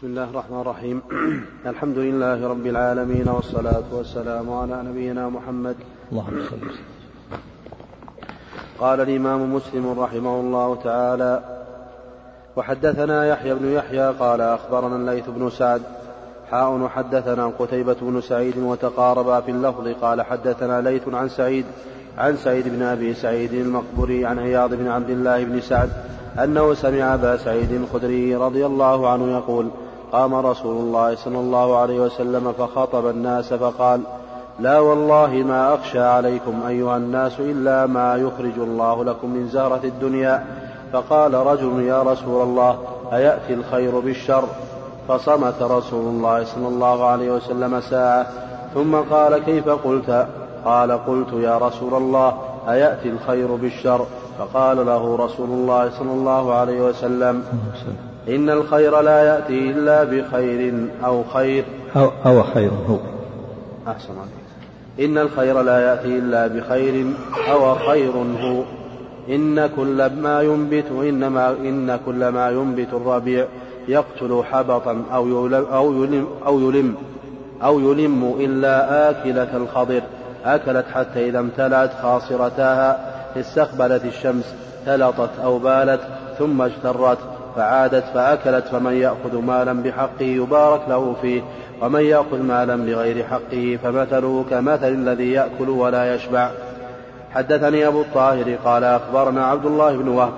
بسم الله الرحمن الرحيم. الحمد لله رب العالمين والصلاة والسلام على نبينا محمد. اللهم صل وسلم. قال الإمام مسلم رحمه الله تعالى وحدثنا يحيى بن يحيى قال أخبرنا الليث بن سعد حاء حدثنا قتيبة بن سعيد وتقاربا في اللفظ قال حدثنا ليث عن سعيد عن سعيد بن أبي سعيد المقبري عن عياض بن عبد الله بن سعد أنه سمع أبا سعيد الخدري رضي الله عنه يقول قام رسول الله صلى الله عليه وسلم فخطب الناس فقال لا والله ما أخشى عليكم أيها الناس إلا ما يخرج الله لكم من زهرة الدنيا. فقال رجل يا رسول الله أيأتي الخير بالشر؟ فصمت رسول الله صلى الله عليه وسلم ساعة. ثم قال كيف قلت؟ قال قلت يا رسول الله أيأتي الخير بالشر؟ فقال له رسول الله صلى الله عليه وسلم إن الخير لا يأتي إلا بخير أو خير. أو, أو خير هو. أحسن عليك إن الخير لا يأتي إلا بخير أو خير هو. إن كل ما ينبت إنما إن كل ما ينبت الربيع يقتل حبطا أو يلم أو يلم أو يلم, أو يلم إلا آكلة الخضر. أكلت حتى إذا امتلأت خاصرتاها استقبلت الشمس تلطت أو بالت ثم اجترت. فعادت فأكلت فمن يأخذ مالا بحقه يبارك له فيه ومن يأخذ مالا بغير حقه فمثله كمثل الذي يأكل ولا يشبع. حدثني أبو الطاهر قال أخبرنا عبد الله بن وهب.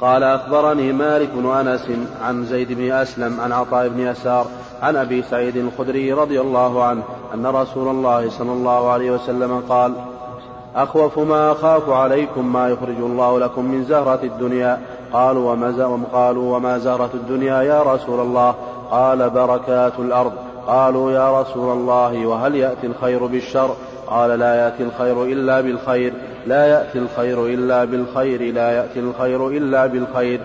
قال أخبرني مالك بن أنس عن زيد بن أسلم عن عطاء بن يسار عن أبي سعيد الخدري رضي الله عنه أن رسول الله صلى الله عليه وسلم قال أخوف ما أخاف عليكم ما يخرج الله لكم من زهرة الدنيا. قالوا وما, قالوا وما زهرة الدنيا يا رسول الله؟ قال بركات الأرض. قالوا يا رسول الله وهل يأتي الخير بالشر؟ قال لا يأتي الخير إلا بالخير. لا يأتي الخير إلا بالخير لا يأتي الخير إلا بالخير.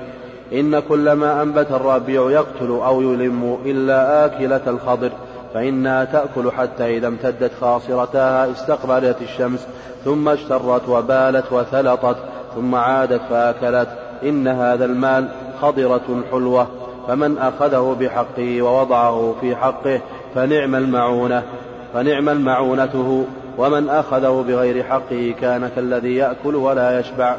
إن كل ما أنبت الربيع يقتل أو يلم إلا آكلة الخضر. فإنها تأكل حتى إذا امتدت خاصرتها استقبلت الشمس ثم اشترت وبالت وثلطت ثم عادت فأكلت. إن هذا المال خضرة حلوة. فمن أخذه بحقه ووضعه في حقه فنعم المعونة فنعم المعونته. ومن أخذه بغير حقه كان كالذي يأكل ولا يشبع.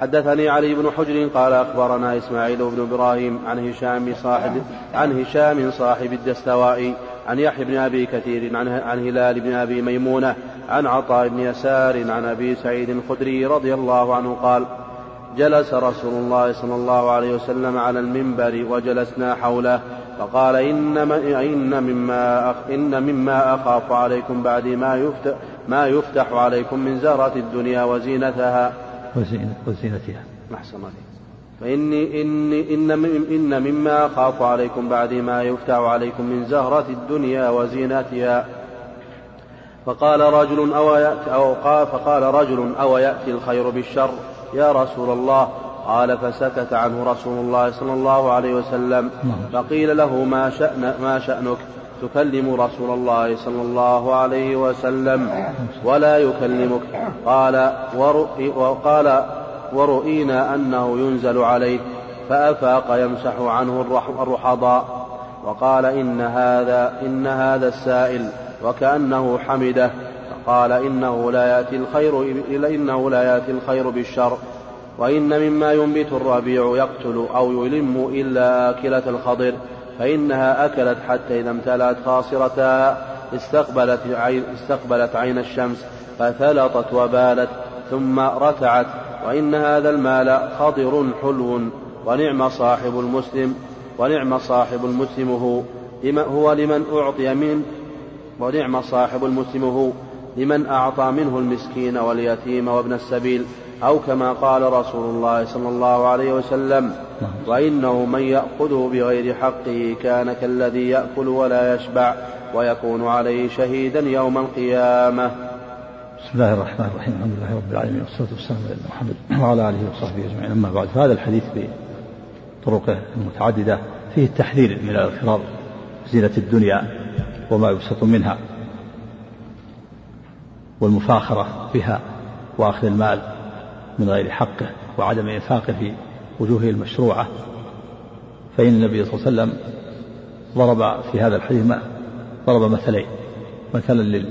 حدثني علي بن حجر قال أخبرنا إسماعيل بن إبراهيم عن هشام صاحب عن هشام صاحب الدستوائي. عن يحيى بن أبي كثير عن, عن هلال بن أبي ميمونة عن عطاء بن يسار عن أبي سعيد الخدري رضي الله عنه قال جلس رسول الله صلى الله عليه وسلم على المنبر وجلسنا حوله فقال إنما إن مما أخ إن مما أخاف عليكم بعد ما يفتح ما يفتح عليكم من زهرة الدنيا وزينتها. وزينتها. أحسن عليك فإني إني إن إن مما أخاف عليكم بعد ما يفتح عليكم من زهرة الدنيا وزينتها. فقال رجل أو يأتي أو قال فقال رجل أو يأتي الخير بالشر؟ يا رسول الله. قال فسكت عنه رسول الله صلى الله عليه وسلم. فقيل له ما شأن ما شأنك؟ تكلم رسول الله صلى الله عليه وسلم. ولا يكلمك. قال ورؤي وقال ورؤينا أنه ينزل عليه فأفاق يمسح عنه الرحضاء وقال إن هذا إن هذا السائل وكأنه حمده فقال إنه لا يأتي الخير إنه لا يأتي الخير بالشر وإن مما ينبت الربيع يقتل أو يلم إلا آكلة الخضر فإنها أكلت حتى إذا امتلأت خاصرتها استقبلت عين, استقبلت عين الشمس فثلطت وبالت ثم رتعت وإن هذا المال خضر حلو ونعم صاحب المسلم ونعم صاحب المسلم هو هو لمن أعطي من ونعم صاحب المسلم هو لمن أعطى منه المسكين واليتيم وابن السبيل أو كما قال رسول الله صلى الله عليه وسلم وإنه من يأخذه بغير حقه كان كالذي يأكل ولا يشبع ويكون عليه شهيدا يوم القيامة. بسم الله الرحمن الرحيم. الحمد لله رب العالمين والصلاة والسلام على محمد وعلى آله وصحبه أجمعين. أما بعد فهذا الحديث بطرقه المتعددة فيه التحذير من الاغترار زينة الدنيا وما يبسط منها والمفاخرة بها وأخذ المال من غير حقه وعدم إنفاقه في وجوهه المشروعة. فإن النبي صلى الله عليه وسلم ضرب في هذا الحديث ضرب مثلين. مثلا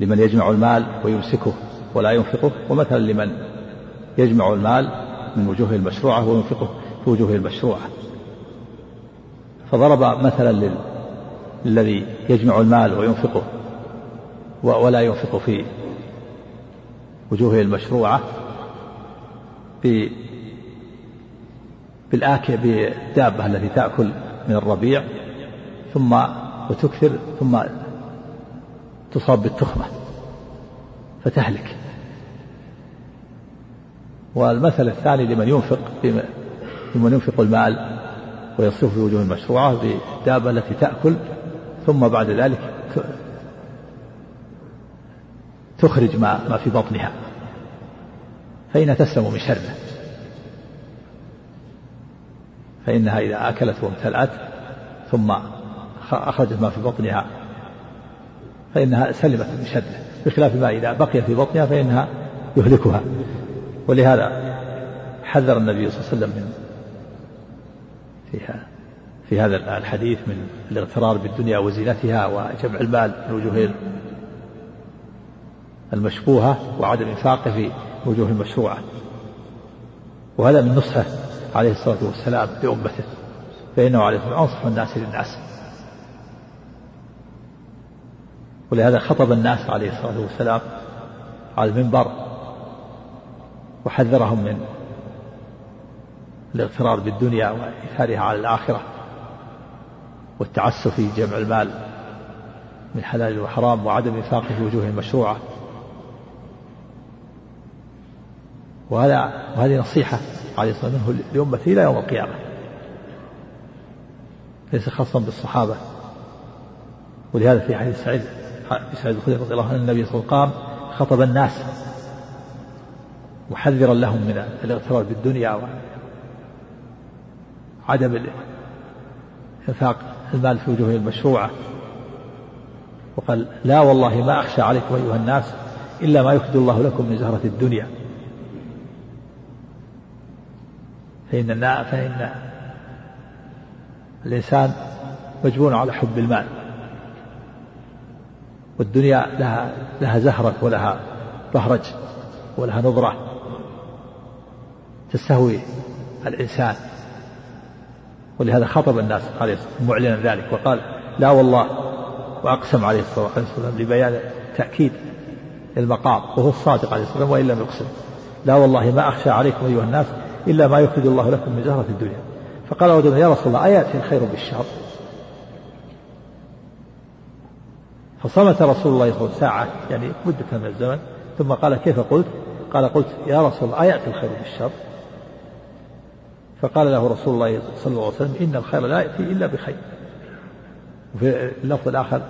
لمن يجمع المال ويمسكه ولا ينفقه ومثلا لمن يجمع المال من وجوهه المشروعة وينفقه في وجوهه المشروعة. فضرب مثلا للذي يجمع المال وينفقه ولا ينفق في وجوهه المشروعة بالآكل بالدابة التي تأكل من الربيع ثم وتكثر ثم تصاب بالتخمة. فتهلك والمثل الثاني لمن ينفق لمن ينفق المال ويصرف في وجوه المشروعة بالدابة التي تأكل ثم بعد ذلك تخرج ما ما في بطنها. فإنها تسلم من شره. فإنها إذا أكلت وامتلأت ثم أخرجت ما في بطنها. فإنها سلمت من شره بخلاف ما إذا بقي في بطنها فإنها يهلكها. ولهذا حذر النبي صلى الله عليه وسلم من فيها في هذا الحديث من الاغترار بالدنيا وزينتها وجمع المال من وجوه المشبوهة وعدم إنفاقه في وجوه المشروعة. وهذا من نصحه عليه الصلاة والسلام لأمته فإنه عليه الصلاة والسلام أنصح الناس للناس. ولهذا خطب الناس عليه الصلاة والسلام على المنبر وحذرهم من الاغترار بالدنيا وإيثارها على الآخرة والتعسف في جمع المال من حلال وحرام وعدم إنفاقه في وجوه المشروعة وهذا وهذه نصيحة عليه الصلاة منه لأمته إلى يوم القيامة. ليس خاصا بالصحابة. ولهذا في حديث سعيد سعيد الخدري رضي الله عنه النبي صلى الله عليه وسلم خطب الناس محذرا لهم من الاغترار بالدنيا وعدم انفاق المال في وجوه المشروعة. وقال لا والله ما أخشى عليكم أيها الناس إلا ما يفد الله لكم من زهرة الدنيا. فإن فإن الإنسان مجبور على حب المال. والدنيا لها لها زهرة ولها بهرج ولها نظرة تستهوي الإنسان ولهذا خطب الناس عليه معلنا ذلك وقال لا والله وأقسم عليه الصلاة والسلام لبيان تأكيد المقام وهو الصادق عليه الصلاة والسلام وإن لم يقسم. لا والله ما أخشى عليكم أيها الناس إلا ما يخرج الله لكم من زهرة الدنيا. فقال رجل يا رسول الله أيأتي الخير بالشر؟ فصمت رسول الله صلى الله عليه وسلم ساعة يعني مدة من الزمن. ثم قال كيف قلت؟ قال قلت يا رسول الله أيأتي الخير بالشر فقال له رسول الله صلى الله عليه وسلم إن الخير لا يأتي إلا بخير. وفي اللفظ الآخر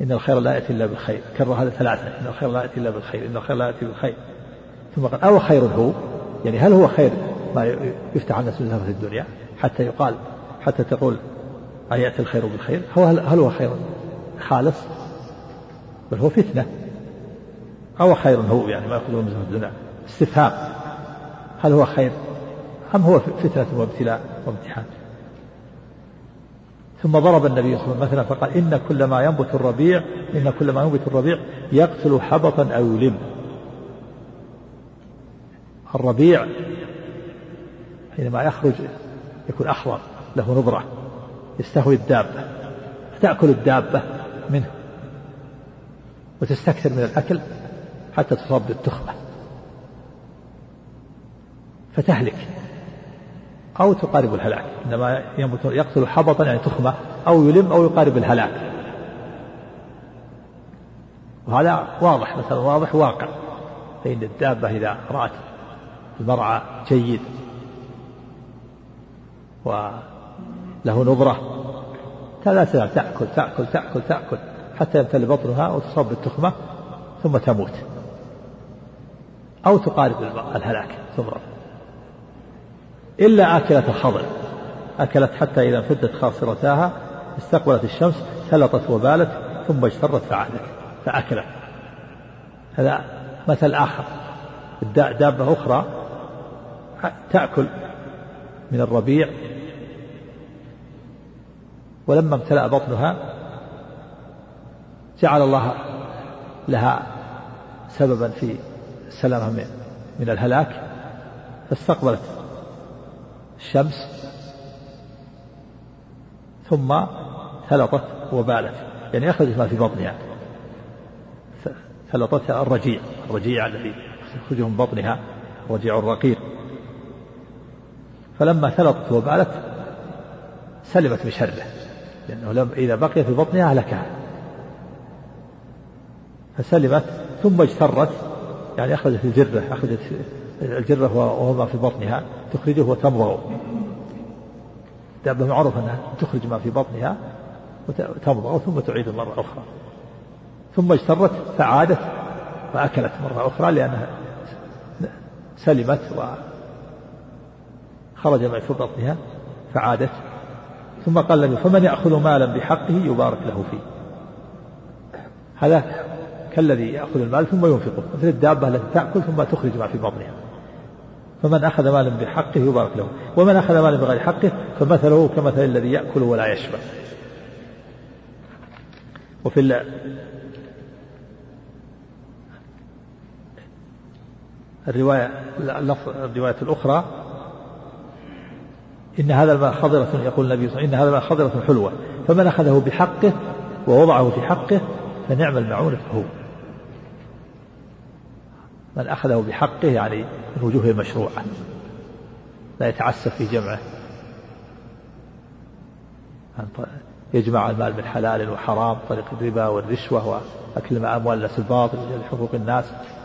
إن الخير لا يأتي إلا بالخير كرر هذا ثلاثة إن الخير لا يأتي إلا بالخير إن الخير لا يأتي بالخير ثم قال أو خير هو؟ يعني هل هو خير ما يفتح الناس من في الدنيا؟ حتى يقال حتى تقول أيأتي الخير بالخير؟ هو هل هو خير؟ خالص بل هو فتنة. أو خير هو يعني ما يأخذون من الدنيا استفهام. هل هو خير؟ أم هو فتنة وابتلاء وامتحان؟ ثم ضرب النبي صلى الله عليه وسلم مثلا فقال إن كل ما ينبت الربيع إن كل ما ينبت الربيع يقتل حبطا أو يلم. الربيع حينما يخرج يكون أحمر له نظرة يستهوي الدابة فتأكل الدابة. منه وتستكثر من الأكل حتى تصاب بالتخمة فتهلك أو تقارب الهلاك إنما يقتل حبطا يعني تخمة أو يلم أو يقارب الهلاك. وهذا واضح مثلا واضح واقع فإن الدابة إذا رأت المرعى جيد وله نظرة لا تأكل تأكل تأكل تأكل حتى يمتلئ بطنها وتصاب بالتخمة ثم تموت. أو تقارب الهلاك تضرب إلا آكلة الخضر أكلت حتى إذا امتدت خاصرتاها استقبلت الشمس سلطت وبالت ثم اجترت فعادت فأكلت. هذا مثل آخر. دابة أخرى تأكل من الربيع ولما امتلأ بطنها جعل الله لها سببا في سلامها من الهلاك فاستقبلت الشمس ثم ثلطت وبالت. يعني أخرجت ما في بطنها. ثلطتها الرجيع الرجيع الذي يخرجه من بطنها الرجيع الرقيق. فلما ثلطت وبالت سلمت من شره لأنه إذا بقي في بطنها أهلكها فسلمت ثم اجترت يعني أخرجت الجرة أخرجت الجرة وهو ما في بطنها تخرجه وتمضغ. دابة معروف أنها تخرج ما في بطنها وتمضغ ثم تعيد مرة أخرى. ثم اجترت فعادت فأكلت مرة أخرى لأنها سلمت وخرج ما في بطنها فعادت. ثم قال النبي فمن يأخذ مالا بحقه يبارك له فيه. هذا كالذي يأخذ المال ثم ينفقه مثل الدابة التي تأكل ثم تخرج ما في بطنها. فمن أخذ مالا بحقه يبارك له ومن أخذ مالا بغير حقه فمثله كمثل الذي يأكل ولا يشبع. وفي الرواية الرواية الأخرى إن هذا الماء خضرة يقول النبي صلى الله عليه وسلم إن هذا الماء خضرة حلوة فمن أخذه بحقه ووضعه في حقه فنعم المعونة هو. من أخذه بحقه يعني من وجوه المشروعة لا يتعسف في جمعه. يجمع المال من حلال وحرام طريق الربا والرشوة وأكل أموال الناس الباطل لحقوق الناس.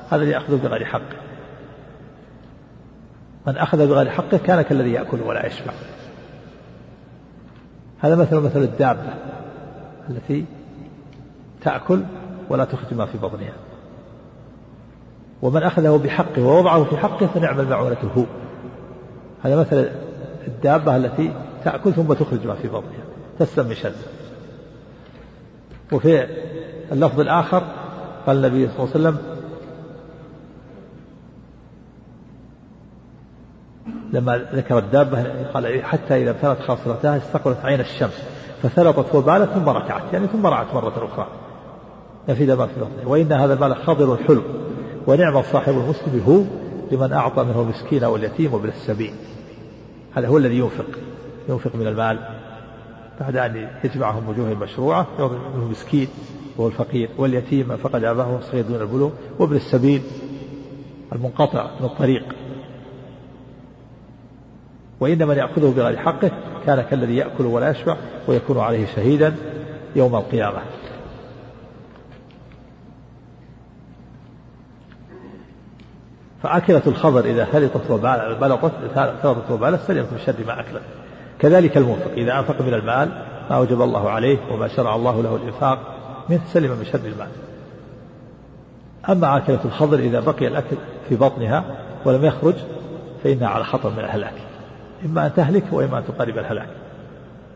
هذا اللي يأخذه بغير حقه من أخذ بغير حقه كان كالذي يأكل ولا يشبع. هذا مثل مثل الدابة التي تأكل ولا تخرج ما في بطنها. ومن أخذه بحقه ووضعه في حقه فنعم المعونة هو. هذا مثل الدابة التي تأكل ثم تخرج ما في بطنها. تسلم شد وفي اللفظ الآخر قال النبي صلى الله عليه وسلم لما ذكر الدابة قال حتى إذا ابتلت خاصرتها استقبلت عين الشمس فثلطت وبالت ثم ركعت يعني ثم رعت مرة أخرى. نفيد ما في بطنه وإن هذا المال خضر حلو ونعم صاحب المسلم هو لمن أعطى منه المسكين واليتيم وابن السبيل هذا هو الذي ينفق ينفق من المال. بعد أن يجمعهم وجوه المشروعة يعطي منه المسكين وهو الفقير واليتيم من فقد أباه صغير دون البلوغ وابن السبيل المنقطع من الطريق. وإن من يأخذه بغير حقه كان كالذي يأكل ولا يشبع ويكون عليه شهيدا يوم القيامة. فأكلة الخضر إذا ثلطت وبلطت ثلطت وبالت سلمت من شر ما أكلت كذلك المنفق إذا أنفق من المال ما أوجب الله عليه وما شرع الله له الإنفاق منه سلم من شر المال. أما آكلة الخضر إذا بقي الأكل في بطنها ولم يخرج فإنها على خطر من الهلاك. إما أن تهلك وإما أن تقارب الهلاك.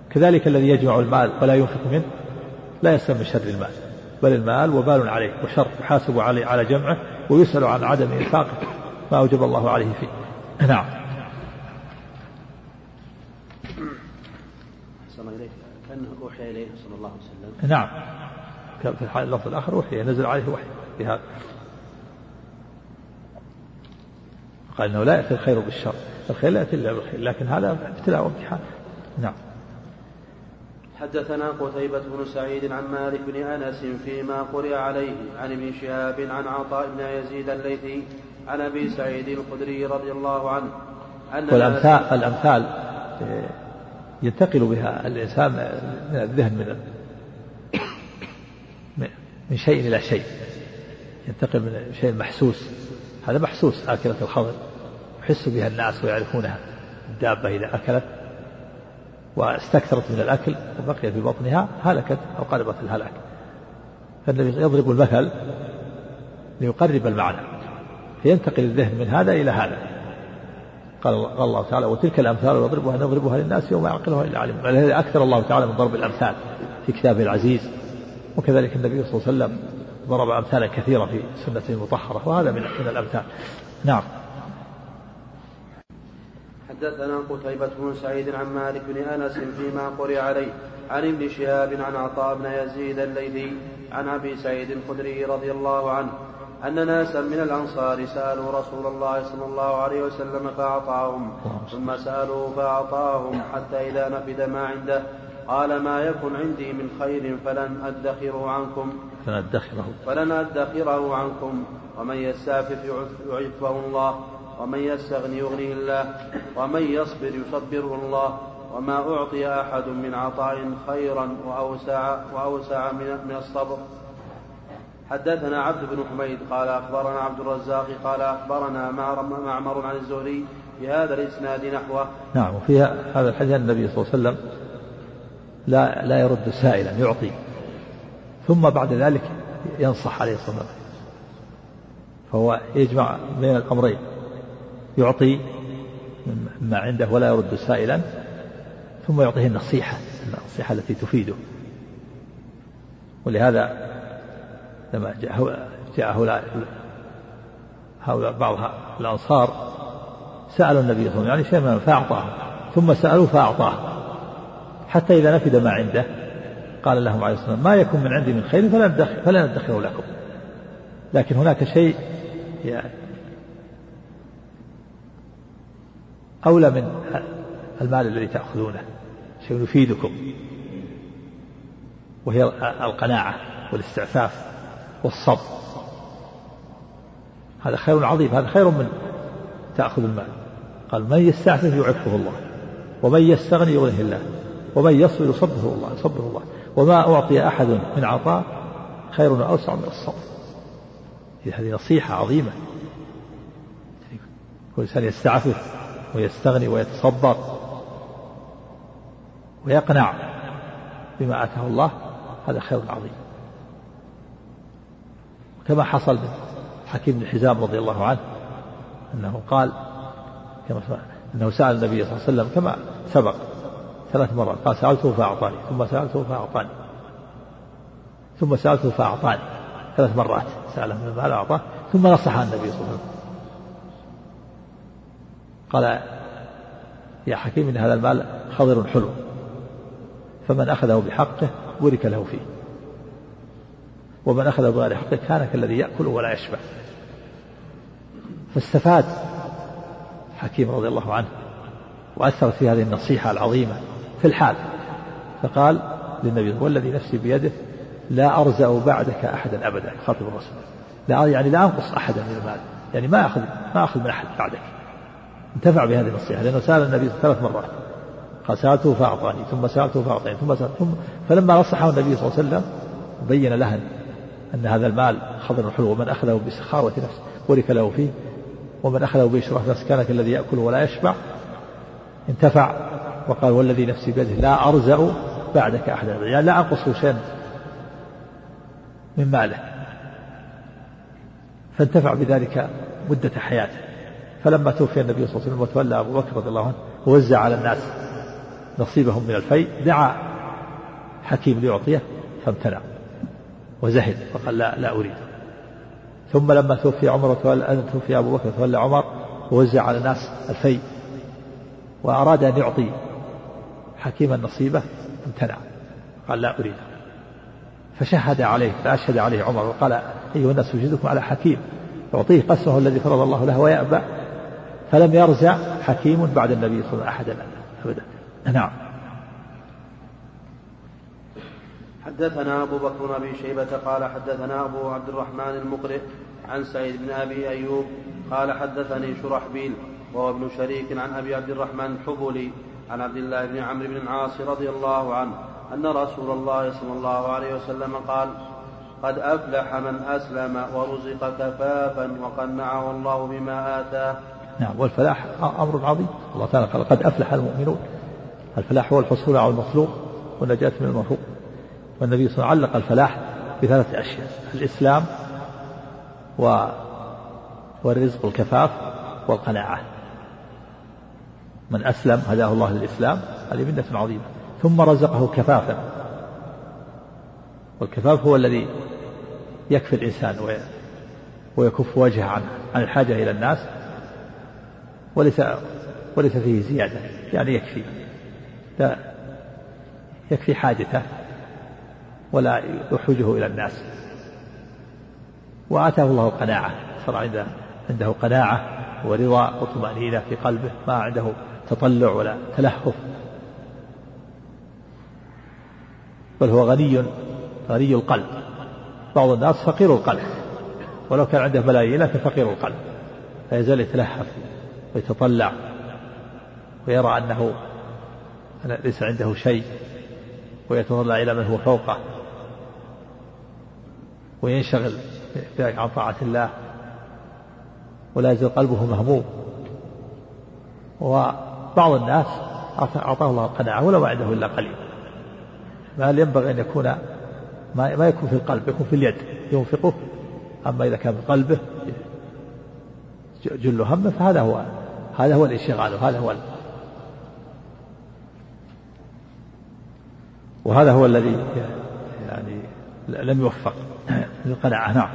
كذلك الذي يجمع المال ولا ينفق منه لا يسلم من شر المال بل المال وبال عليه وشر يحاسب عليه على جمعه ويسأل عن عدم إنفاقه ما أوجب الله عليه فيه. نعم. كأنه أوحي إليه صلى الله عليه وسلم. نعم. في اللفظ الآخر أوحي نزل عليه وحي بهذا. قال إنه لا يأتي الخير بالشر. الخير لا يأتي إلا بالخير لكن هذا ابتلاء وامتحان. نعم. حدثنا قتيبة بن سعيد عن مالك بن أنس فيما قرئ عليه عن ابن شهاب عن عطاء بن يزيد الليثي عن أبي سعيد الخدري رضي الله عنه أن والأمثال الأمثال آه، ينتقل بها الإنسان من الذهن من من شيء إلى شيء. ينتقل من شيء محسوس. هذا محسوس آكلة الخضر يحس بها الناس ويعرفونها. الدابة إذا أكلت واستكثرت من الأكل وبقي في بطنها هلكت أو قربت الهلاك. فالنبي يضرب المثل ليقرب المعنى فينتقل الذهن من هذا إلى هذا. قال الله تعالى وتلك الأمثال نضربها نضربها للناس يوم يعقلها إلا علم. ولهذا أكثر الله تعالى من ضرب الأمثال في كتابه العزيز. وكذلك النبي صلى الله عليه وسلم ضرب أمثالا كثيرة في سنته المطهرة وهذا من الأمثال. نعم. حدثنا قتيبة بن سعيد عن مالك بن أنس فيما قرئ عليه عن ابن شهاب عن عطاء بن يزيد الليثي عن أبي سعيد الخدري رضي الله عنه أن ناسا من الأنصار سألوا رسول الله صلى الله عليه وسلم فأعطاهم ثم سألوه فأعطاهم حتى إذا نفد ما عنده قال ما يكن عندي من خير فلن أدخره عنكم. فلن أدخره. فلن أدخره عنكم ومن يستعفف يعفه الله. ومن يستغني يغنيه الله ومن يصبر يصبره الله وما أعطي أحد من عطاء خيرا وأوسع وأوسع من الصبر. حدثنا عبد بن حميد قال أخبرنا عبد الرزاق قال أخبرنا معمر عن الزهري بهذا الإسناد نحوه. نعم وفي هذا الحديث النبي صلى الله عليه وسلم لا لا يرد سائلا يعطي. ثم بعد ذلك ينصح عليه الصلاة والسلام. فهو يجمع بين الأمرين. يعطي ما عنده ولا يرد سائلا ثم يعطيه النصيحة النصيحة التي تفيده. ولهذا لما جاء هؤلاء هؤلاء بعض الأنصار سألوا النبي صلى الله عليه وسلم يعني شيئا فأعطاه ثم سألوه فأعطاه. حتى إذا نفد ما عنده قال لهم عليه الصلاة والسلام ما يكون من عندي من خير فلا ندخره لكم. لكن هناك شيء يعني أولى من المال الذي تأخذونه شيء يفيدكم. وهي القناعة والاستعفاف والصبر. هذا خير عظيم هذا خير من تأخذ المال. قال من يستعفف يعفه الله ومن يستغني يغنيه الله ومن يصبر يصبره الله يصبره الله. وما أعطي أحد من عطاء خير وأوسع من الصبر. هذه نصيحة عظيمة. كل إنسان يستعفف ويستغني ويتصبر ويقنع بما آتاه الله هذا خير عظيم. كما حصل من حكيم بن حزام رضي الله عنه أنه قال كما أنه سأل النبي صلى الله عليه وسلم كما سبق ثلاث مرات قال سألته فأعطاني ثم سألته فأعطاني ثم سألته فأعطاني ثلاث مرات سأله من المال أعطاه؟ ثم نصح النبي صلى الله عليه وسلم. قال يا حكيم إن هذا المال خضر حلو فمن أخذه بحقه بورك له فيه. ومن أخذه بغير حقه كان كالذي يأكل ولا يشبع. فاستفاد حكيم رضي الله عنه وأثرت في هذه النصيحة العظيمة في الحال. فقال للنبي والذي نفسي بيده لا أرزأ بعدك أحدا أبدا خاطب الرسول. لا يعني لا أنقص أحدا من المال يعني ما أخذ ما أخذ من أحد بعدك. انتفع بهذه النصيحة لأنه سأل النبي ثلاث مرات. قال سألته فأعطاني ثم سألته فأعطاني ثم سألته ثم فلما نصحه النبي صلى الله عليه وسلم بين له أن هذا المال خضر حلو ومن أخذه بسخاوة نفس بورك له فيه ومن أخذه بإشراف نفس كان كالذي يأكل ولا يشبع انتفع وقال والذي نفسي بيده لا أرزأ بعدك أحدا. يعني لا أنقص شيئا من ماله. فانتفع بذلك مدة حياته. فلما توفي النبي صلى الله عليه وسلم وتولى أبو بكر رضي الله عنه ووزع على الناس نصيبهم من الفيء دعا حكيم ليعطيه فامتنع وزهد فقال لا لا أريد. ثم لما توفي عمر وتولى توفي أبو بكر وتولى عمر ووزع على الناس الفيء وأراد أن يعطي حكيما نصيبه امتنع. قال لا أريد. فشهد عليه فأشهد عليه عمر وقال أيها الناس وجدكم على حكيم يعطيه قسمه الذي فرض الله له ويأبى. فلم يرجع حكيم بعد النبي صلى الله عليه وسلم أحدا أبدا. نعم. حدثنا أبو بكر بن أبي شيبة قال حدثنا أبو عبد الرحمن المقرئ عن سعيد بن أبي أيوب قال حدثني شرحبيل وهو ابن شريك عن أبي عبد الرحمن الحبلي عن عبد الله بن عمرو بن العاص رضي الله عنه أن رسول الله صلى الله عليه وسلم قال قد أفلح من أسلم ورزق كفافا وقنعه الله بما آتاه نعم والفلاح أمر عظيم. الله تعالى قال قد أفلح المؤمنون. الفلاح هو الحصول على المطلوب والنجاة من المرهوب والنبي صلى الله عليه وسلم علق الفلاح بثلاثة أشياء الإسلام و والرزق الكفاف والقناعة. من أسلم هداه الله للإسلام هذه منة عظيمة. ثم رزقه كفافا. والكفاف هو الذي يكفي الإنسان ويكف وجهه عن عن الحاجة إلى الناس. وليس وليس فيه زيادة يعني يكفي. لا يكفي حاجته ولا يحوجه إلى الناس. وآتاه الله قناعة صار عنده عنده قناعة ورضا وطمأنينة في قلبه ما عنده تطلع ولا تلهف. بل هو غني غني القلب. بعض الناس فقير القلب. ولو كان عنده ملايين لكن فقير القلب. لا يزال يتلهف. ويتطلع ويرى أنه ليس عنده شيء ويتطلع إلى من هو فوقه وينشغل عن طاعة الله ولا يزال قلبه مهموم وبعض الناس أعطاه الله القناعة ولو عنده إلا قليل. ما ينبغي أن يكون ما, ما يكون في القلب يكون في اليد ينفقه. أما إذا كان في قلبه جل همه فهذا هو هذا هو الانشغال وهذا هو وهذا هو الذي يعني لم يوفق للقناعة نعم.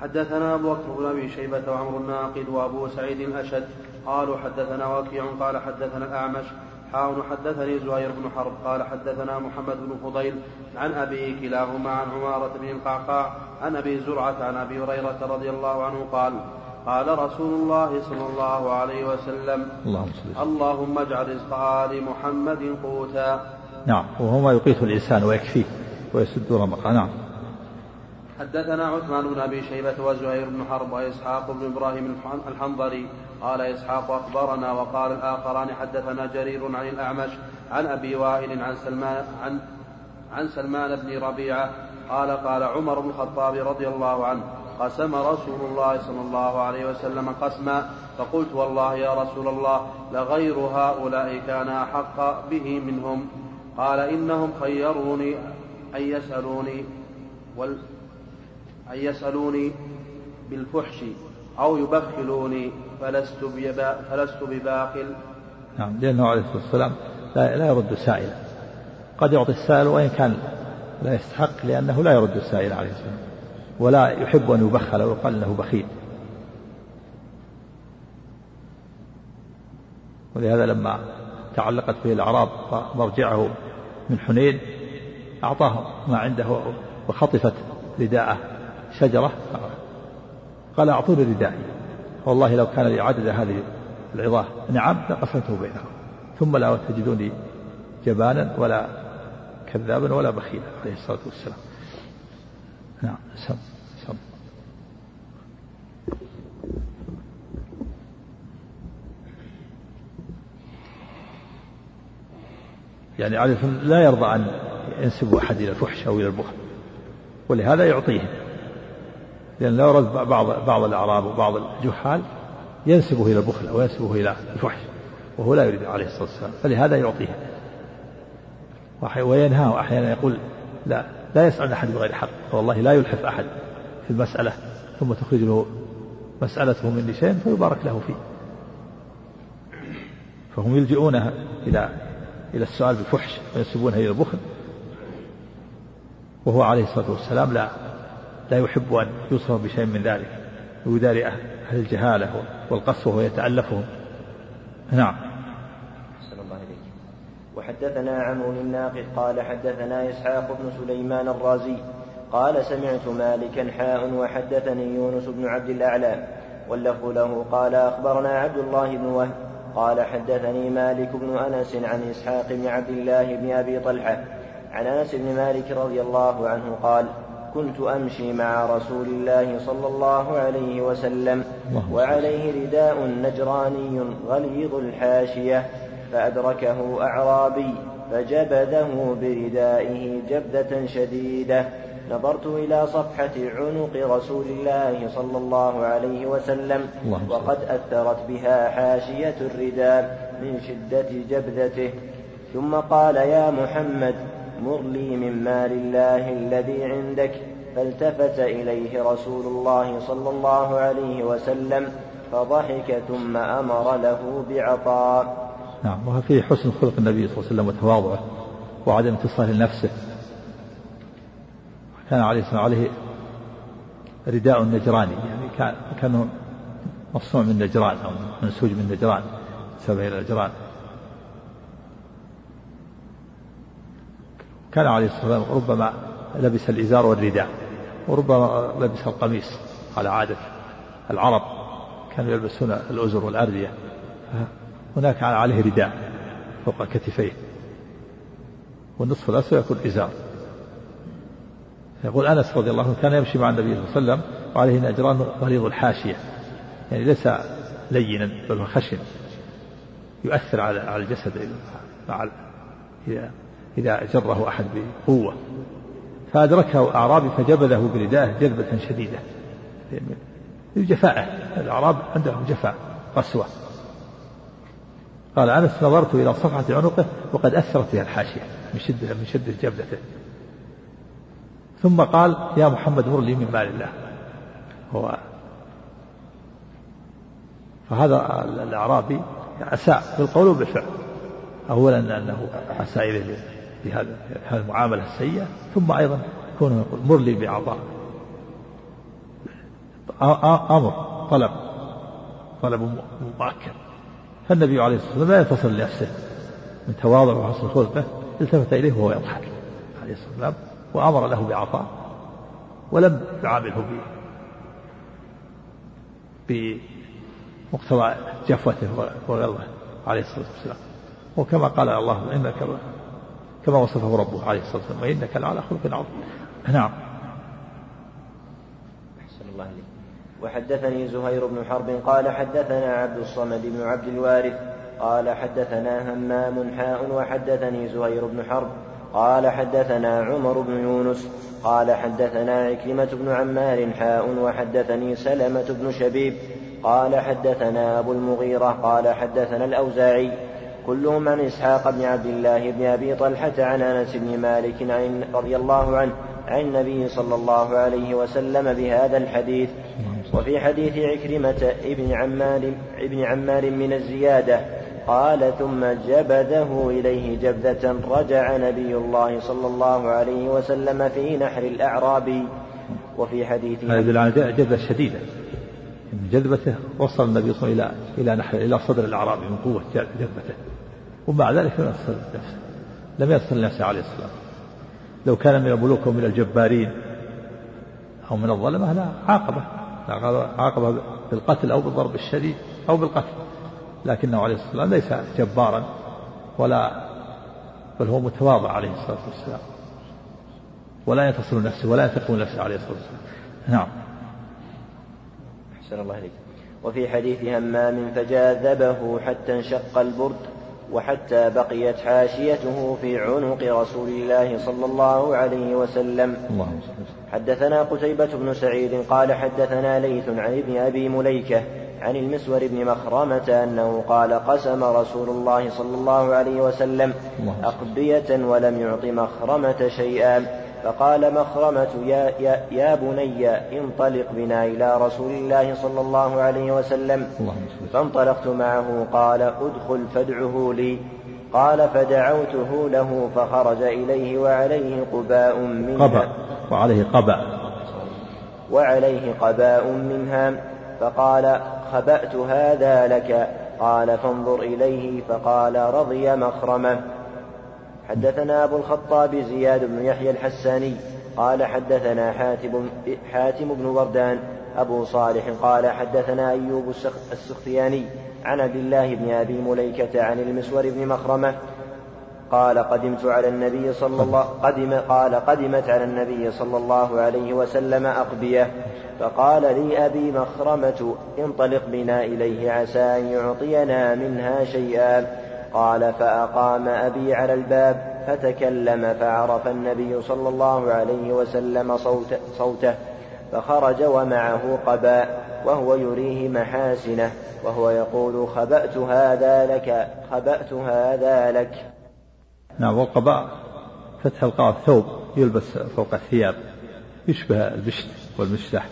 حدثنا أبو بكر بن أبي شيبة وعمر الناقد وأبو سعيد الأشد قالوا حدثنا وكيع قال حدثنا الأعمش حاون حدثني زهير بن حرب قال حدثنا محمد بن فضيل عن أبي كلاهما عن عمارة بن القعقاع عن أبي زرعة عن أبي هريرة رضي الله عنه قال قال رسول الله صلى الله عليه وسلم اللهم, اللهم اجعل رزق آل محمد قوتا. نعم وهو ما يقيت الإنسان ويكفيه ويسد رمقه. نعم. حدثنا عثمان بن أبي شيبة وزهير بن حرب وإسحاق بن إبراهيم الحنظري قال إسحاق أخبرنا وقال الآخران حدثنا جرير عن الأعمش عن أبي وائل عن سلمان عن عن سلمان بن ربيعة قال قال عمر بن الخطاب رضي الله عنه قسم رسول الله صلى الله عليه وسلم قسما فقلت والله يا رسول الله لغير هؤلاء كان أحق به منهم. قال إنهم خيروني أن يسألوني وال أن يسألوني بالفحش أو يبخلوني فلست فلست بباخل. نعم لأنه عليه الصلاة والسلام لا, لا يرد سائلا. قد يعطي السائل وإن كان لا يستحق لأنه لا يرد السائل عليه السلام ولا يحب أن يبخل أو يقال أنه بخيل. ولهذا لما تعلقت به الأعراب مرجعه من حنين أعطاه ما عنده وخطفت رداءه شجرة قال أعطوني ردائي. والله لو كان لي عدد هذه العظاه نعم لقسمته بينهم ثم لا تجدوني جبانا ولا كذابا ولا بخيلا عليه الصلاة والسلام. نعم سم سم يعني عليه لا يرضى أن ينسب أحد إلى الفحش أو إلى البخل ولهذا يعطيهم لأن لو رد بعض بعض الأعراب وبعض الجهال ينسبه إلى البخل أو ينسبه إلى الفحش وهو لا يريد عليه الصلاة والسلام فلهذا يعطيه. وينهاه أحيانا يقول لا لا يسأل أحد بغير حق والله لا يلحف أحد في المسألة ثم تخرج له مسألته من شيء فيبارك له فيه. فهم يلجئونه إلى إلى السؤال بالفحش وينسبونه إلى البخل. وهو عليه الصلاة والسلام لا لا يحب أن يوصف بشيء من ذلك ويداري أهل الجهالة والقسوة ويتألفهم نعم. وحدثنا عمرو الناقد قال حدثنا إسحاق بن سليمان الرازي قال سمعت مالكا حاء وحدثني يونس بن عبد الأعلى واللفظ له قال أخبرنا عبد الله بن وهب قال حدثني مالك بن أنس عن إسحاق بن عبد الله بن أبي طلحة عن أنس بن مالك رضي الله عنه قال كنت أمشي مع رسول الله صلى الله عليه وسلم وعليه رداء نجراني غليظ الحاشية فأدركه أعرابي فجبده بردائه جبدة شديدة. نظرت إلى صفحة عنق رسول الله صلى الله عليه وسلم وقد أثرت بها حاشية الرداء من شدة جبدته. ثم قال يا محمد مر لي من مال الله الذي عندك. فالتفت إليه رسول الله صلى الله عليه وسلم فضحك ثم أمر له بعطاء. نعم وفي حسن خلق النبي صلى الله عليه وسلم وتواضعه وعدم اتصاله لنفسه. كان عليه الصلاة عليه رداء نجراني يعني كان كان مصنوع من نجران أو منسوج من نجران سبع إلى نجران. كان عليه الصلاة والسلام ربما لبس الإزار والرداء وربما لبس القميص على عادة العرب كانوا يلبسون الأزر والأردية. هناك عليه رداء فوق كتفيه والنصف الأسفل يكون إزار. يقول أنس رضي الله عنه كان يمشي مع النبي صلى الله عليه وسلم وعليه نجران غليظ الحاشية. يعني ليس لينا بل خشن. يؤثر على على الجسد إذا إذا جره أحد بقوة. فأدركه أعرابي فجبله بردائه جذبة شديدة. جفاءه الأعراب عندهم جفاء قسوة. قال أنس نظرت إلى صفحة عنقه وقد أثرت فيها الحاشية من شدة من شدة جبلته. ثم قال يا محمد مر لي من مال الله. هو فهذا الأعرابي أساء بالقول وبالفعل. أولا أنه أساء إليه بهذه المعاملة السيئة ثم أيضا كونه يقول مر لي بعطاء. أمر طلب. طلب مؤكد فالنبي عليه الصلاة والسلام لا يتصل لنفسه من تواضع وحسن خلقه التفت إليه وهو يضحك عليه الصلاة والسلام وأمر له بعطاء ولم يعامله بمقتضى جفوته وغلظه عليه الصلاة والسلام. وكما قال الله إنك كما وصفه ربه عليه الصلاة والسلام وإنك لعلى خلق عظيم. نعم. أحسن الله عليك وحدثني زهير بن حرب قال حدثنا عبد الصمد بن عبد الوارث قال حدثنا همام حاء وحدثني زهير بن حرب قال حدثنا عمر بن يونس قال حدثنا عكرمة بن عمار حاء وحدثني سلمة بن شبيب قال حدثنا أبو المغيرة قال حدثنا الأوزاعي كلهم عن إسحاق بن عبد الله بن أبي طلحة عن أنس بن مالك عن رضي الله عنه عن النبي صلى الله عليه وسلم بهذا الحديث. وفي حديث عكرمة ابن عمار ابن عمار من الزيادة قال ثم جبده إليه جبدة رجع نبي الله صلى الله عليه وسلم في نحر الأعرابي وفي حديثه هذا يدل على جذبة شديدة. من جذبته وصل النبي صلى الله عليه وسلم إلى نحر إلى صدر الأعرابي من قوة جذبته. ومع ذلك لم يصل نفسه لم يصل نفسه عليه الصلاة لو كان من الملوك ومن الجبارين أو من الظلمة لا عاقبة. عاقبة بالقتل أو بالضرب الشديد أو بالقتل. لكنه عليه الصلاة والسلام ليس جبارا ولا بل هو متواضع عليه الصلاة والسلام. ولا يتصل نفسه ولا يثق نفسه عليه الصلاة والسلام. نعم. أحسن الله عليك وفي حديث همام فجاذبه حتى انشق البرد. وحتى بقيت حاشيته في عنق رسول الله صلى الله عليه وسلم. حدثنا قتيبة بن سعيد قال حدثنا ليث عن ابن أبي مليكة عن المسور بن مخرمة أنه قال قسم رسول الله صلى الله عليه وسلم أقبية ولم يعط مخرمة شيئا. فقال مخرمة يا, يا, يا بني انطلق بنا إلى رسول الله صلى الله عليه وسلم. فانطلقت معه قال ادخل فادعه لي. قال فدعوته له فخرج إليه وعليه قباء منها. قبأ وعليه قبأ. وعليه قباء منها. فقال خبأت هذا لك. قال فانظر إليه. فقال رضي مخرمة. حدثنا أبو الخطاب زياد بن يحيى الحساني قال حدثنا حاتم, حاتم بن وردان أبو صالح قال حدثنا أيوب السختياني عن عبد الله بن أبي مليكة عن المسور بن مخرمة قال قدمت على النبي صلى الله قدم قال قدمت على النبي صلى الله عليه وسلم أقبية فقال لي أبي مخرمة انطلق بنا إليه عسى أن يعطينا منها شيئا قال فأقام أبي على الباب فتكلم فعرف النبي صلى الله عليه وسلم صوت صوته فخرج ومعه قباء وهو يريه محاسنة وهو يقول خبأت هذا لك خبأت هذا لك. نعم والقباء فتح القاف ثوب يلبس فوق الثياب يشبه البشت والمشتح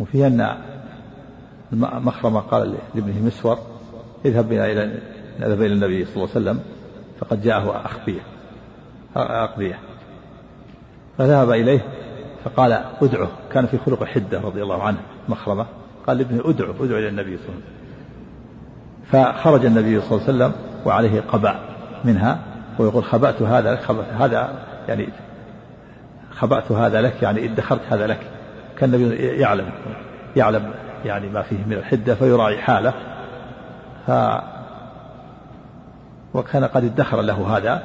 وفي أن مخرمة قال لابنه مسور اذهب بنا إلى نذهب إلى النبي صلى الله عليه وسلم فقد جاءه أخبية. أقبية. فذهب إليه فقال ادعه. كان في خلق حدة رضي الله عنه مخرمة. قال لابنه ادعو ادعو إلى النبي صلى الله عليه وسلم. فخرج النبي صلى الله عليه وسلم وعليه قباء منها ويقول خبأت هذا لك خبأت هذا يعني خبأت هذا لك يعني ادخرت هذا لك. كان النبي يعلم يعلم يعني ما فيه من الحدة فيراعي حاله. ف وكان قد ادخر له هذا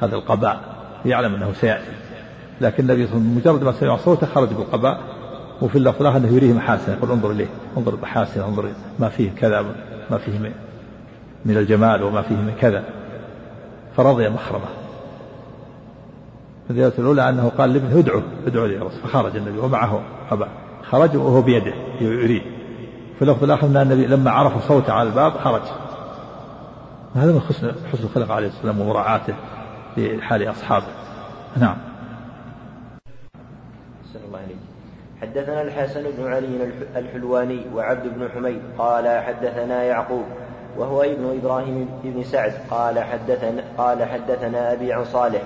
هذا القباء يعلم أنه سيأتي. لكن النبي صلى الله عليه وسلم مجرد ما سمع صوته خرج بالقباء وفي اللفظ الآخر أنه يريه محاسن يقول انظر إليه انظر محاسن انظر ما فيه كذا ما فيه من الجمال وما فيه من كذا. فرضي مخرمه الرواية الأولى أنه قال لابنه ادعو ادعو لي فخرج النبي ومعه قباء. خرج وهو بيده يريد. في اللفظ الآخر أن النبي لما عرف صوته على الباب خرج. هذا من حسن حسن الخلق عليه السلام ومراعاته لحال أصحابه. نعم. الله حدثنا الحسن بن علي الحلواني وعبد بن حميد قال حدثنا يعقوب وهو ابن إبراهيم بن سعد قال حدثنا قال حدثنا أبي عن صالح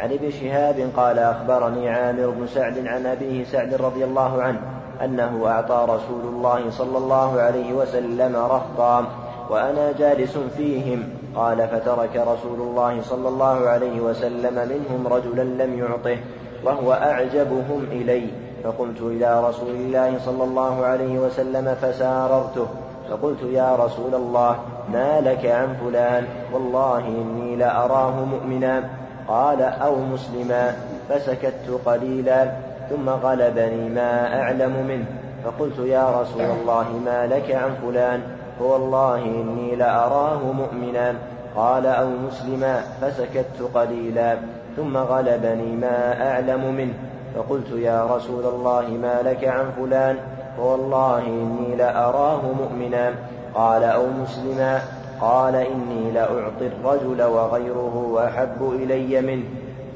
عن ابن شهاب قال أخبرني عامر بن سعد عن أبيه سعد رضي الله عنه أنه أعطى رسول الله صلى الله عليه وسلم رهطا وأنا جالس فيهم. قال فترك رسول الله صلى الله عليه وسلم منهم رجلا لم يعطه وهو أعجبهم إلي. فقمت إلى رسول الله صلى الله عليه وسلم فساررته. فقلت يا رسول الله ما لك عن فلان؟ والله إني لأراه مؤمنا. قال أو مسلما. فسكت قليلا. ثم غلبني ما أعلم منه. فقلت يا رسول الله ما لك عن فلان؟ فوالله إني لأراه مؤمنا. قال أو مسلما. فسكت قليلا. ثم غلبني ما أعلم منه. فقلت يا رسول الله ما لك عن فلان؟ فوالله إني لأراه مؤمنا. قال أو مسلما. قال إني لأعطي الرجل وغيره أحب إلي منه.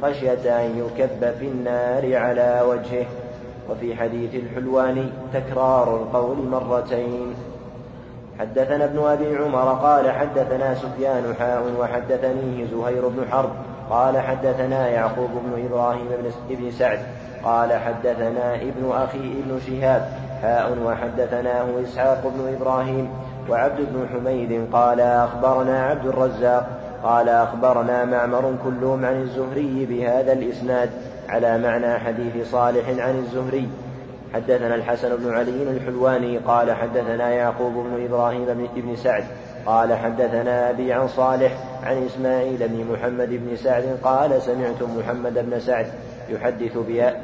خشية أن يكب في النار على وجهه. وفي حديث الحلواني تكرار القول مرتين. حدثنا ابن أبي عمر قال حدثنا سفيان حاء وحدثنيه زهير بن حرب قال حدثنا يعقوب بن إبراهيم بن سعد قال حدثنا ابن أخي ابن شهاب حاء وحدثناه إسحاق بن إبراهيم وعبد بن حميد قال أخبرنا عبد الرزاق قال أخبرنا معمر كلهم عن الزهري بهذا الإسناد على معنى حديث صالح عن الزهري. حدثنا الحسن بن علي الحلواني قال حدثنا يعقوب بن إبراهيم بن سعد قال حدثنا أبي عن صالح عن إسماعيل بن محمد بن سعد قال سمعت محمد بن سعد يحدث بها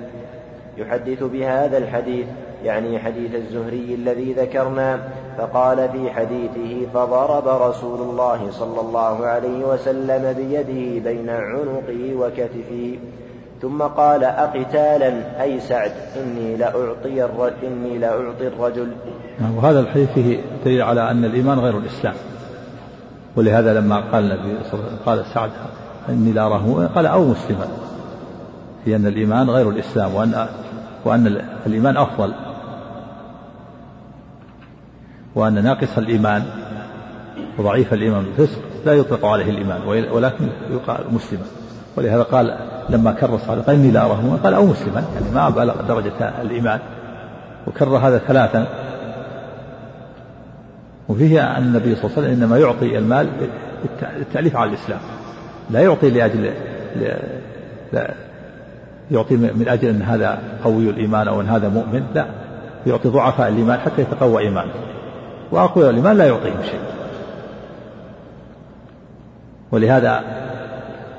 يحدث بهذا الحديث يعني حديث الزهري الذي ذكرنا فقال في حديثه فضرب رسول الله صلى الله عليه وسلم بيده بين عنقه وكتفه ثم قال أقتالا؟ أي سعد إني لأعطي الرجل إني لأعطي الرجل. نعم، وهذا الحديث فيه دليل على أن الإيمان غير الإسلام. ولهذا لما قال النبي صلى الله عليه وسلم قال سعد إني لا أراه قال أو مسلما. في أن الإيمان غير الإسلام وأن وأن الإيمان أفضل. وأن ناقص الإيمان وضعيف الإيمان بالفسق لا يطلق عليه الإيمان ولكن يقال مسلما. ولهذا قال لما كرر صالح قال إني لا أراه قال أو مسلما. يعني ما بلغ درجة الإيمان. وكرر هذا ثلاثا. وفيه أن النبي صلى الله عليه وسلم إنما يعطي المال للتأليف على الإسلام. لا يعطي لأجل لا يعطي من أجل أن هذا قوي الإيمان أو أن هذا مؤمن لا. يعطي ضعفاء الإيمان حتى يتقوى إيمانه. وأقوياء الإيمان لا يعطيهم شيء. ولهذا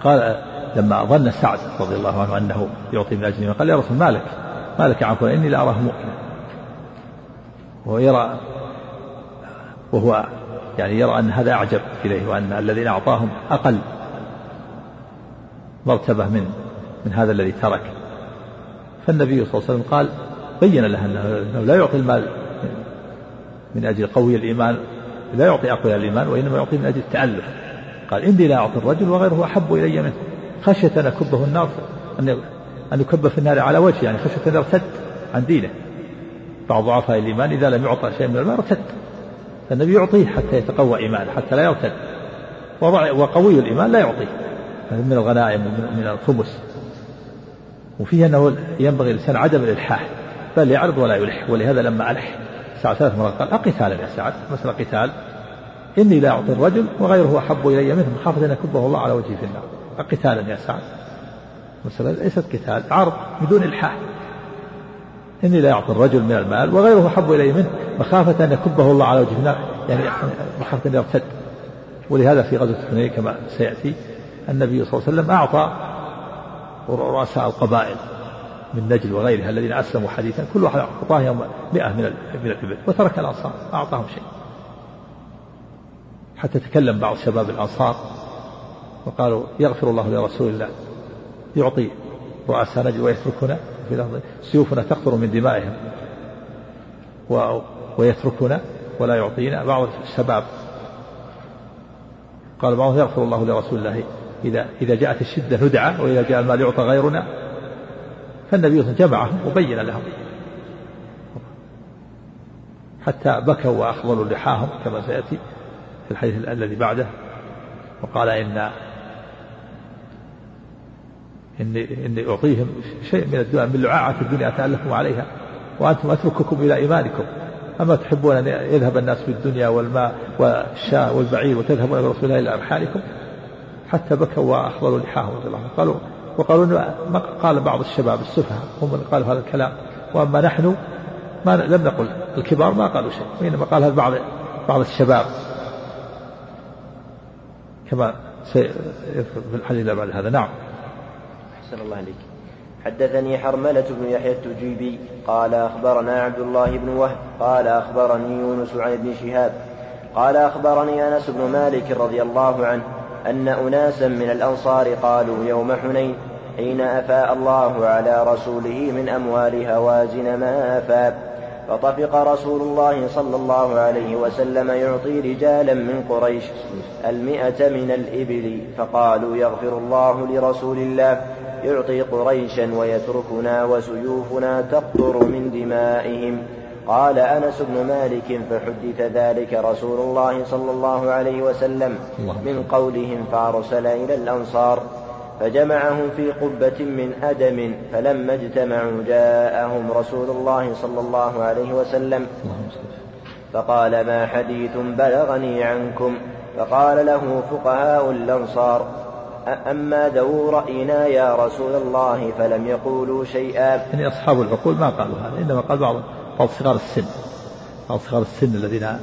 قال لما ظن سعد رضي الله عنه أنه يعطي من أجله قال يا رسول مالك مالك عفوا إني لأراه مؤمنا ويرى وهو يعني يرى أن هذا أعجب إليه وأن الذين أعطاهم أقل مرتبة من من هذا الذي ترك. فالنبي صلى الله عليه وسلم قال بين له أنه لا يعطي المال من أجل قوي الإيمان لا يعطي أقوياء الإيمان وإنما يعطي من أجل التألف. قال إني لا أعطي الرجل وغيره أحب إلي منه. خشية أن أكبه النار أن أن يكب في النار على وجهه يعني خشية أن يرتد عن دينه. بعض ضعفاء الإيمان إذا لم يعطى شيء من المال ارتد. فالنبي يعطيه حتى يتقوى إيمانه حتى لا يرتد. وقوي الإيمان لا يعطيه. من الغنائم ومن الخبز وفيه أنه ينبغي الإنسان عدم الإلحاح بل يعرض ولا يلح ولهذا لما ألح سعد ثلاث مرات قال أقتالا يا سعد؟ مثل قتال إني لا أعطي الرجل وغيره أحب إلي منه مخافة أن يكبه الله على وجهي في النار. أقتالا يا سعد. مثلا ليست قتال عرض بدون إلحاح. إني لا أعطي الرجل من المال وغيره أحب إلي منه مخافة أن يكبه الله على وجهه النار. يعني مخافة أن يرتد. ولهذا في غزوة حنين كما سيأتي النبي صلى الله عليه وسلم أعطى رؤساء القبائل من نجل وغيرها الذين أسلموا حديثا كل واحد أعطاه يوم مئة من من الإبل وترك الأنصار أعطاهم شيء. حتى تكلم بعض شباب الأنصار وقالوا يغفر الله لرسول الله يعطي رؤساء نجل ويتركنا في الأرض سيوفنا تقطر من دمائهم و... ويتركنا ولا يعطينا. بعض الشباب قال بعضهم يغفر الله لرسول الله إذا إذا جاءت الشدة ندعى وإذا جاء المال يعطى غيرنا. فالنبي صلى الله جمعهم وبين لهم. حتى بكوا وأخضلوا لحاهم كما سيأتي في الحديث الذي بعده وقال إن إني إني أعطيهم شيء من الدنيا من لعاعة الدنيا أتألفهم عليها وأنتم أترككم إلى إيمانكم. أما تحبون أن يذهب الناس في الدنيا والماء والشاء والبعير وتذهبون إلى رسول الله إلى أرحالكم؟ حتى بكوا وأخضروا لحاهم رضي الله قالوا وقالوا قال بعض الشباب السفهاء هم من قالوا هذا الكلام. وأما نحن ما لم نقل الكبار ما قالوا شيء وإنما قال هذا بعض بعض الشباب. كما في الحديث بعد هذا. نعم. أحسن الله عليك حدثني حرملة بن يحيى التجيبي قال أخبرنا عبد الله بن وهب قال أخبرني يونس عن ابن شهاب قال أخبرني أنس بن مالك رضي الله عنه أن أناسا من الأنصار قالوا يوم حنين حين أفاء الله على رسوله من أموال هوازن ما أفاء. فطفق رسول الله صلى الله عليه وسلم يعطي رجالا من قريش المئة من الإبل فقالوا يغفر الله لرسول الله. يعطي قريشا ويتركنا وسيوفنا تقطر من دمائهم. قال أنس بن مالك فحدث ذلك رسول الله صلى الله عليه وسلم من قولهم فأرسل إلى الأنصار فجمعهم في قبة من أدم فلما اجتمعوا جاءهم رسول الله صلى الله عليه وسلم فقال ما حديث بلغني عنكم؟ فقال له فقهاء الأنصار أما ذو رأينا يا رسول الله فلم يقولوا شيئا. يعني أصحاب العقول ما قالوا هذا إنما قال بعض بعض صغار السن. بعض صغار السن الذين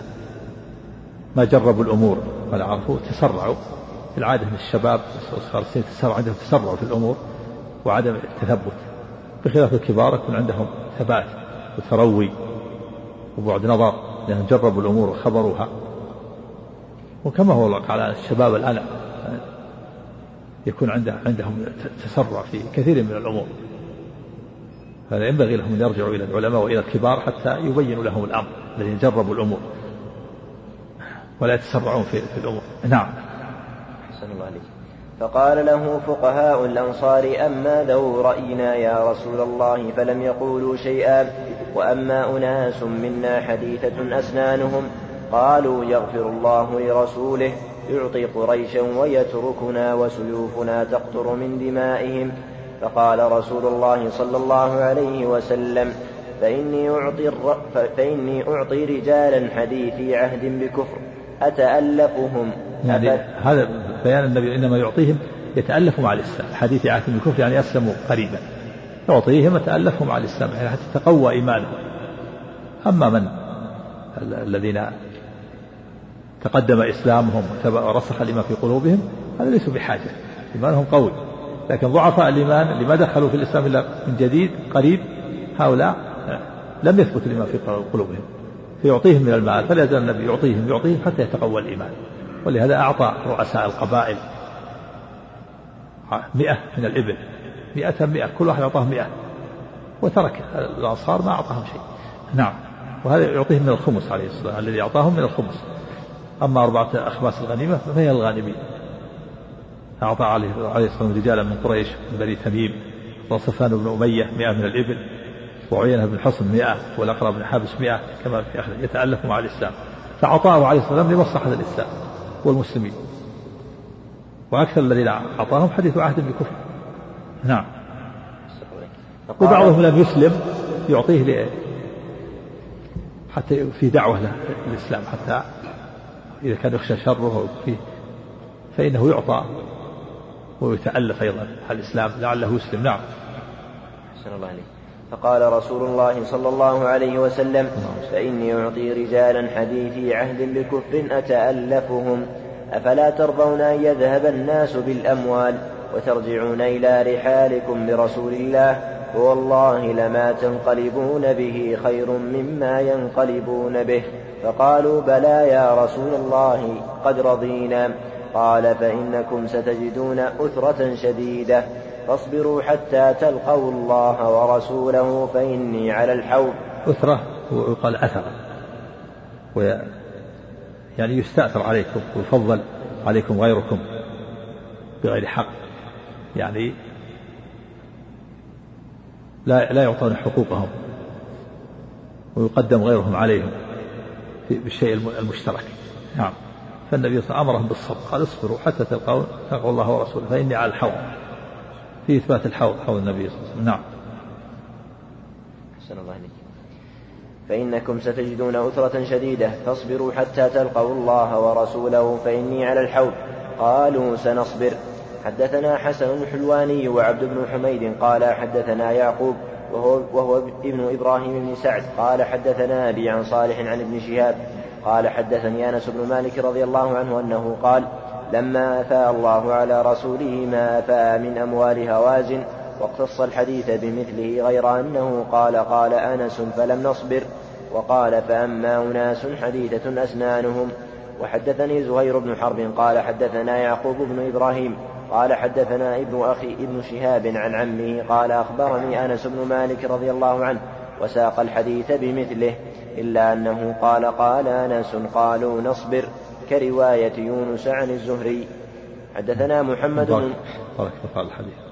ما جربوا الأمور ولا عرفوا تسرعوا. في العادة من الشباب وصغار السن تسرع عندهم تسرع في الأمور وعدم التثبت. بخلاف الكبار يكون عندهم ثبات وتروي وبعد نظر لأنهم جربوا الأمور وخبروها. وكما هو الواقع على الشباب الآن يكون عنده عندهم تسرع في كثير من الأمور. هذا ينبغي لهم أن يرجعوا إلى العلماء وإلى الكبار حتى يبينوا لهم الأمر الذين جربوا الأمور. ولا يتسرعون في, في الأمور. نعم. أحسن الله عليك. فقال له فقهاء الأنصار أما ذو رأينا يا رسول الله فلم يقولوا شيئا وأما أناس منا حديثة أسنانهم قالوا يغفر الله لرسوله يعطي قريشا ويتركنا وسيوفنا تقطر من دمائهم. فقال رسول الله صلى الله عليه وسلم فإني أعطي, فإني أعطي رجالا حديثي عهد بكفر أتألفهم؟ يعني هذا بيان النبي إنما يعطيهم يتألفوا مع الإسلام حديث عهد بالكفر يعني أسلموا قريبا. يعطيهم يتألفوا مع الإسلام يعني حتى تقوى إيمانهم. أما من؟ الذين تقدم إسلامهم ورسخ الإيمان في قلوبهم هذا ليسوا بحاجة إيمانهم قوي. لكن ضعفاء الإيمان اللي ما دخلوا في الإسلام إلا من جديد قريب هؤلاء لم يثبت الإيمان في قلوبهم فيعطيهم من المال فلا يزال النبي يعطيهم يعطيهم حتى يتقوى الإيمان. ولهذا أعطى رؤساء القبائل مئة من الإبل مئة مئة كل واحد أعطاه مئة. وترك الأنصار ما أعطاهم شيء. نعم. وهذا يعطيهم من الخمس عليه الصلاة والسلام الذي أعطاهم من الخمس. أما أربعة أخماس الغنيمة فهي الغانمين. أعطى عليه الصلاة والسلام رجالا من قريش من بني تميم وصفان بن أمية مئة من الإبل وعينة بن حصن مئة والأقرب بن حابس مئة كما في آخر يتألف مع الإسلام. فأعطاه عليه الصلاة والسلام لمصلحة الإسلام والمسلمين. وأكثر الذين أعطاهم حديث عهد بكفر. نعم. وبعضهم لم يسلم يعطيه حتى في دعوة للإسلام حتى إذا كان يخشى شره فيه فإنه يعطى ويتألف أيضا على الإسلام لعله يسلم نعم. أحسن الله عليك فقال رسول الله صلى الله عليه وسلم فإني أعطي رجالا حديثي عهد بكفر أتألفهم أفلا ترضون أن يذهب الناس بالأموال وترجعون إلى رحالكم برسول الله؟ فوالله لما تنقلبون به خير مما ينقلبون به. فقالوا بلى يا رسول الله قد رضينا. قال فإنكم ستجدون أثرة شديدة. فاصبروا حتى تلقوا الله ورسوله فإني على الحوض. أثرة ويقال أثرة وي يعني يستأثر عليكم ويفضل عليكم غيركم بغير حق. يعني لا لا يعطون حقوقهم ويقدم غيرهم عليهم بالشيء المشترك. نعم. فالنبي صلى الله عليه وسلم امرهم بالصبر قال اصبروا حتى تلقوا تلقوا الله ورسوله فإني على الحوض. في إثبات الحوض حوض النبي صلى الله عليه وسلم. نعم. أحسن الله عليك فإنكم ستجدون أثرة شديدة فاصبروا حتى تلقوا الله ورسوله فإني على الحوض. قالوا سنصبر. حدثنا حسن الحلواني وعبد بن حميد قال حدثنا يعقوب وهو, وهو ابن إبراهيم بن سعد قال حدثنا أبي عن صالح عن ابن شهاب قال حدثني أنس بن مالك رضي الله عنه أنه قال لما أفاء الله على رسوله ما أفاء من أموال هوازن واقتص الحديث بمثله غير أنه قال قال أنس فلم نصبر وقال فأما أناس حديثة أسنانهم. وحدثني زهير بن حرب قال حدثنا يعقوب بن إبراهيم قال حدثنا ابن أخي ابن شهاب عن عمه قال أخبرني أنس بن مالك رضي الله عنه وساق الحديث بمثله. إلا أنه قال قال أنس قالوا نصبر كرواية يونس عن الزهري. حدثنا محمد بارك, بارك الحديث